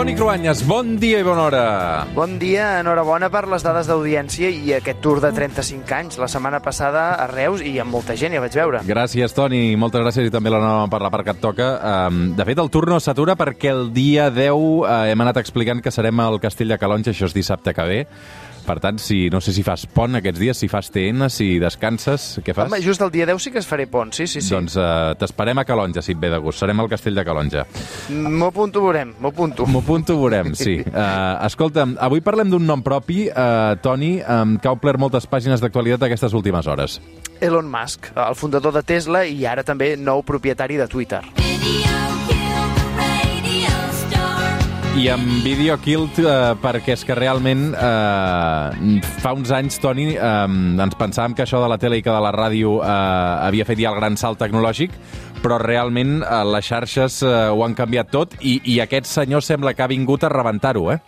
Toni Cruanyes, bon dia i bona hora. Bon dia, enhorabona per les dades d'audiència i aquest tour de 35 anys. La setmana passada a Reus i amb molta gent, ja vaig veure. Gràcies, Toni, moltes gràcies i també l'enhorabona per la part que et toca. De fet, el tour no s'atura perquè el dia 10 uh, hem anat explicant que serem al Castell de Calonja, això és dissabte que ve. Per tant, si, no sé si fas pont aquests dies, si fas TN, si descanses, què fas? Home, just el dia 10 sí que es faré pont, sí, sí, sí. Doncs uh, t'esperem a Calonja, si et ve de gust. Serem al Castell de Calonja. M'ho apunto, veurem, m'ho apunto. M'ho apunto, veurem, sí. Uh, escolta'm, avui parlem d'un nom propi, uh, Toni, um, que ha omplert moltes pàgines d'actualitat aquestes últimes hores. Elon Musk, el fundador de Tesla i ara també nou propietari de Twitter. I amb Video Killed, eh, perquè és que realment eh, fa uns anys, Toni, eh, ens pensàvem que això de la tele i que de la ràdio eh, havia fet ja el gran salt tecnològic, però realment eh, les xarxes eh, ho han canviat tot i, i aquest senyor sembla que ha vingut a rebentar-ho, eh?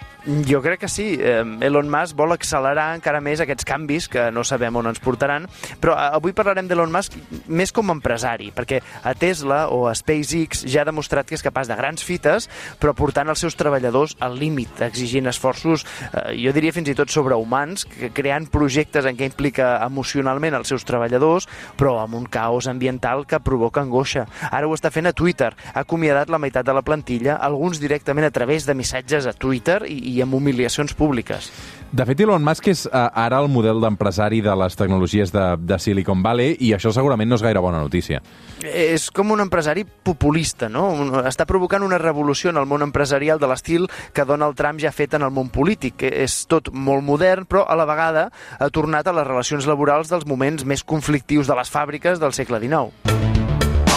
Jo crec que sí. Eh, Elon Musk vol accelerar encara més aquests canvis que no sabem on ens portaran, però eh, avui parlarem d'Elon Musk més com a empresari, perquè a Tesla o a SpaceX ja ha demostrat que és capaç de grans fites, però portant els seus treballadors al límit, exigint esforços, eh, jo diria fins i tot sobrehumans, creant projectes en què implica emocionalment els seus treballadors, però amb un caos ambiental que provoca angoixa. Ara ho està fent a Twitter. Ha acomiadat la meitat de la plantilla, alguns directament a través de missatges a Twitter i, i amb humiliacions públiques. De fet, Elon Musk és uh, ara el model d'empresari de les tecnologies de, de Silicon Valley i això segurament no és gaire bona notícia. És com un empresari populista, no? Està provocant una revolució en el món empresarial de l'estil que Donald Trump ja ha fet en el món polític. És tot molt modern, però a la vegada ha tornat a les relacions laborals dels moments més conflictius de les fàbriques del segle XIX.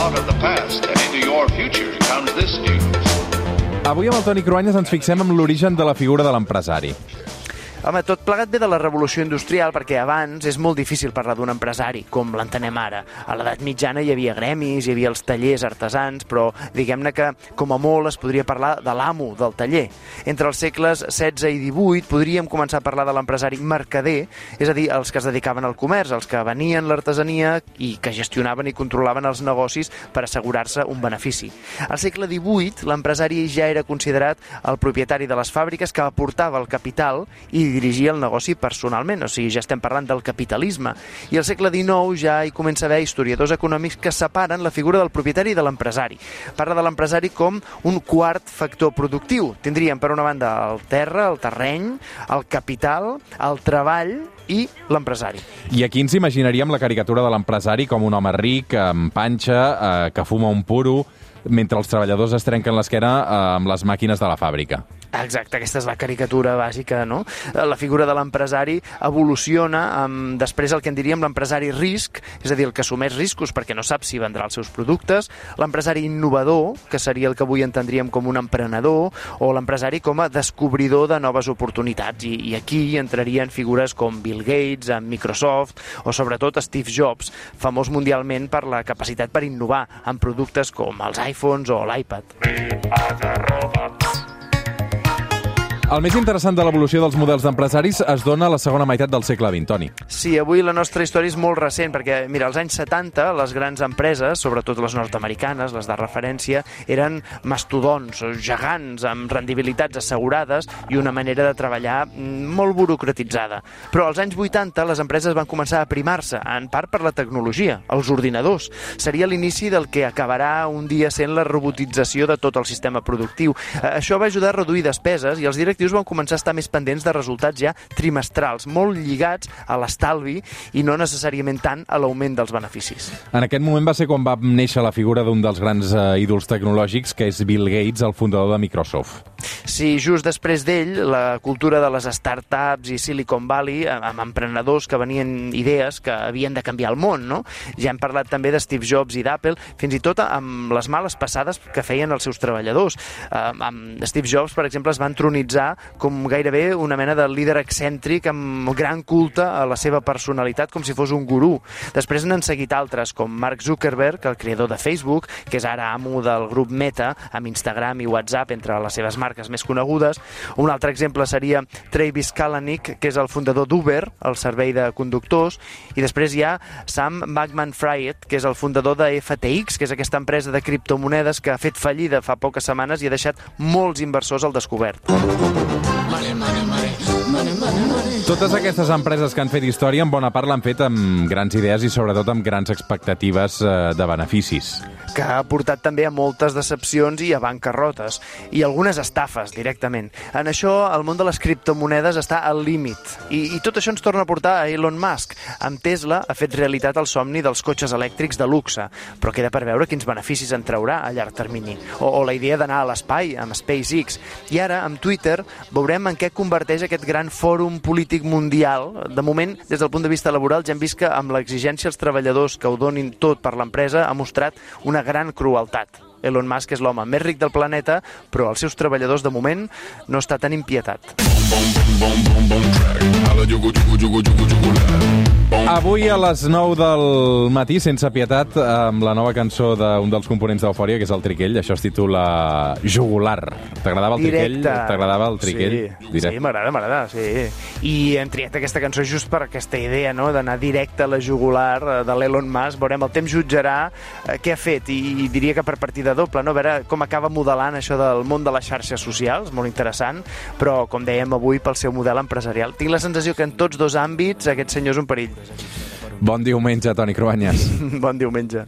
Out of the past and into your future comes this news. Avui amb el Toni Cruanyes ens fixem en l'origen de la figura de l'empresari. Home, tot plegat ve de la revolució industrial, perquè abans és molt difícil parlar d'un empresari, com l'entenem ara. A l'edat mitjana hi havia gremis, hi havia els tallers artesans, però diguem-ne que, com a molt, es podria parlar de l'amo del taller. Entre els segles XVI i XVIII podríem començar a parlar de l'empresari mercader, és a dir, els que es dedicaven al comerç, els que venien l'artesania i que gestionaven i controlaven els negocis per assegurar-se un benefici. Al segle XVIII, l'empresari ja era considerat el propietari de les fàbriques que aportava el capital i dirigia el negoci personalment, o sigui, ja estem parlant del capitalisme. I al segle XIX ja hi comença a haver historiadors econòmics que separen la figura del propietari de l'empresari. Parla de l'empresari com un quart factor productiu. Tindríem, per una banda, el terra, el terreny, el capital, el treball i l'empresari. I aquí ens imaginaríem la caricatura de l'empresari com un home ric, amb panxa, eh, que fuma un puro, mentre els treballadors es trenquen l'esquena eh, amb les màquines de la fàbrica. Exacte, aquesta és la caricatura bàsica, no? La figura de l'empresari evoluciona amb després el que en diríem l'empresari risc, és a dir, el que assumeix riscos perquè no sap si vendrà els seus productes, l'empresari innovador, que seria el que avui entendríem com un emprenedor, o l'empresari com a descobridor de noves oportunitats. I, i aquí entrarien figures com Bill Gates, amb Microsoft, o sobretot Steve Jobs, famós mundialment per la capacitat per innovar en productes com els iPhones o l'iPad. El més interessant de l'evolució dels models d'empresaris es dona a la segona meitat del segle XX, Toni. Sí, avui la nostra història és molt recent, perquè, mira, als anys 70, les grans empreses, sobretot les nord-americanes, les de referència, eren mastodons, gegants, amb rendibilitats assegurades i una manera de treballar molt burocratitzada. Però als anys 80 les empreses van començar a primar-se, en part per la tecnologia, els ordinadors. Seria l'inici del que acabarà un dia sent la robotització de tot el sistema productiu. Eh, Això va ajudar a reduir despeses i els directius van començar a estar més pendents de resultats ja trimestrals, molt lligats a l'estalvi i no necessàriament tant a l'augment dels beneficis. En aquest moment va ser quan va néixer la figura d'un dels grans eh, ídols tecnològics, que és Bill Gates, el fundador de Microsoft. Sí, just després d'ell, la cultura de les startups i Silicon Valley, amb emprenedors que venien idees que havien de canviar el món, no? Ja hem parlat també de Steve Jobs i d'Apple, fins i tot amb les males passades que feien els seus treballadors. Amb Steve Jobs, per exemple, es va entronitzar com gairebé una mena de líder excèntric amb gran culte a la seva personalitat, com si fos un gurú. Després n'han seguit altres, com Mark Zuckerberg, el creador de Facebook, que és ara amo del grup Meta, amb Instagram i WhatsApp entre les seves marques més conegudes. Un altre exemple seria Travis Kalanick, que és el fundador d'Uber, el servei de conductors, i després hi ha Sam Bankman-Fried, que és el fundador de FTX, que és aquesta empresa de criptomonedes que ha fet fallida fa poques setmanes i ha deixat molts inversors al descobert. Totes aquestes empreses que han fet història, en bona part l'han fet amb grans idees i sobretot amb grans expectatives eh, de beneficis. que ha portat també a moltes decepcions i a bancarrotes, i algunes estafes, directament. En això, el món de les criptomonedes està al límit, i, i tot això ens torna a portar a Elon Musk. Amb Tesla ha fet realitat el somni dels cotxes elèctrics de luxe, però queda per veure quins beneficis en traurà a llarg termini. O, o la idea d'anar a l'espai amb SpaceX. I ara, amb Twitter, veurem en què converteix aquest gran fòrum polític mundial. De moment, des del punt de vista laboral, ja hem vist que amb l'exigència als treballadors que ho donin tot per l'empresa ha mostrat una gran crueltat. Elon Musk és l'home més ric del planeta, però els seus treballadors, de moment, no està tan impietat. Avui a les 9 del matí, sense pietat, amb la nova cançó d'un dels components d'Eufòria, que és el Triquell. Això es titula Jugular. T'agradava el Triquell? Directe. T'agradava el Triquell? Sí, Directe. sí m'agrada, m'agrada, sí. I hem triat aquesta cançó just per aquesta idea, no?, d'anar directe a la jugular eh, de l'Elon Musk. Veurem, el temps jutjarà eh, què ha fet i, i diria que per partida doble, no?, a veure com acaba modelant això del món de les xarxes socials, molt interessant, però, com dèiem avui, pel seu model empresarial. Tinc la sensació que en tots dos àmbits aquest senyor és un perill. Bon diumenge, Toni Cruanyes. bon diumenge.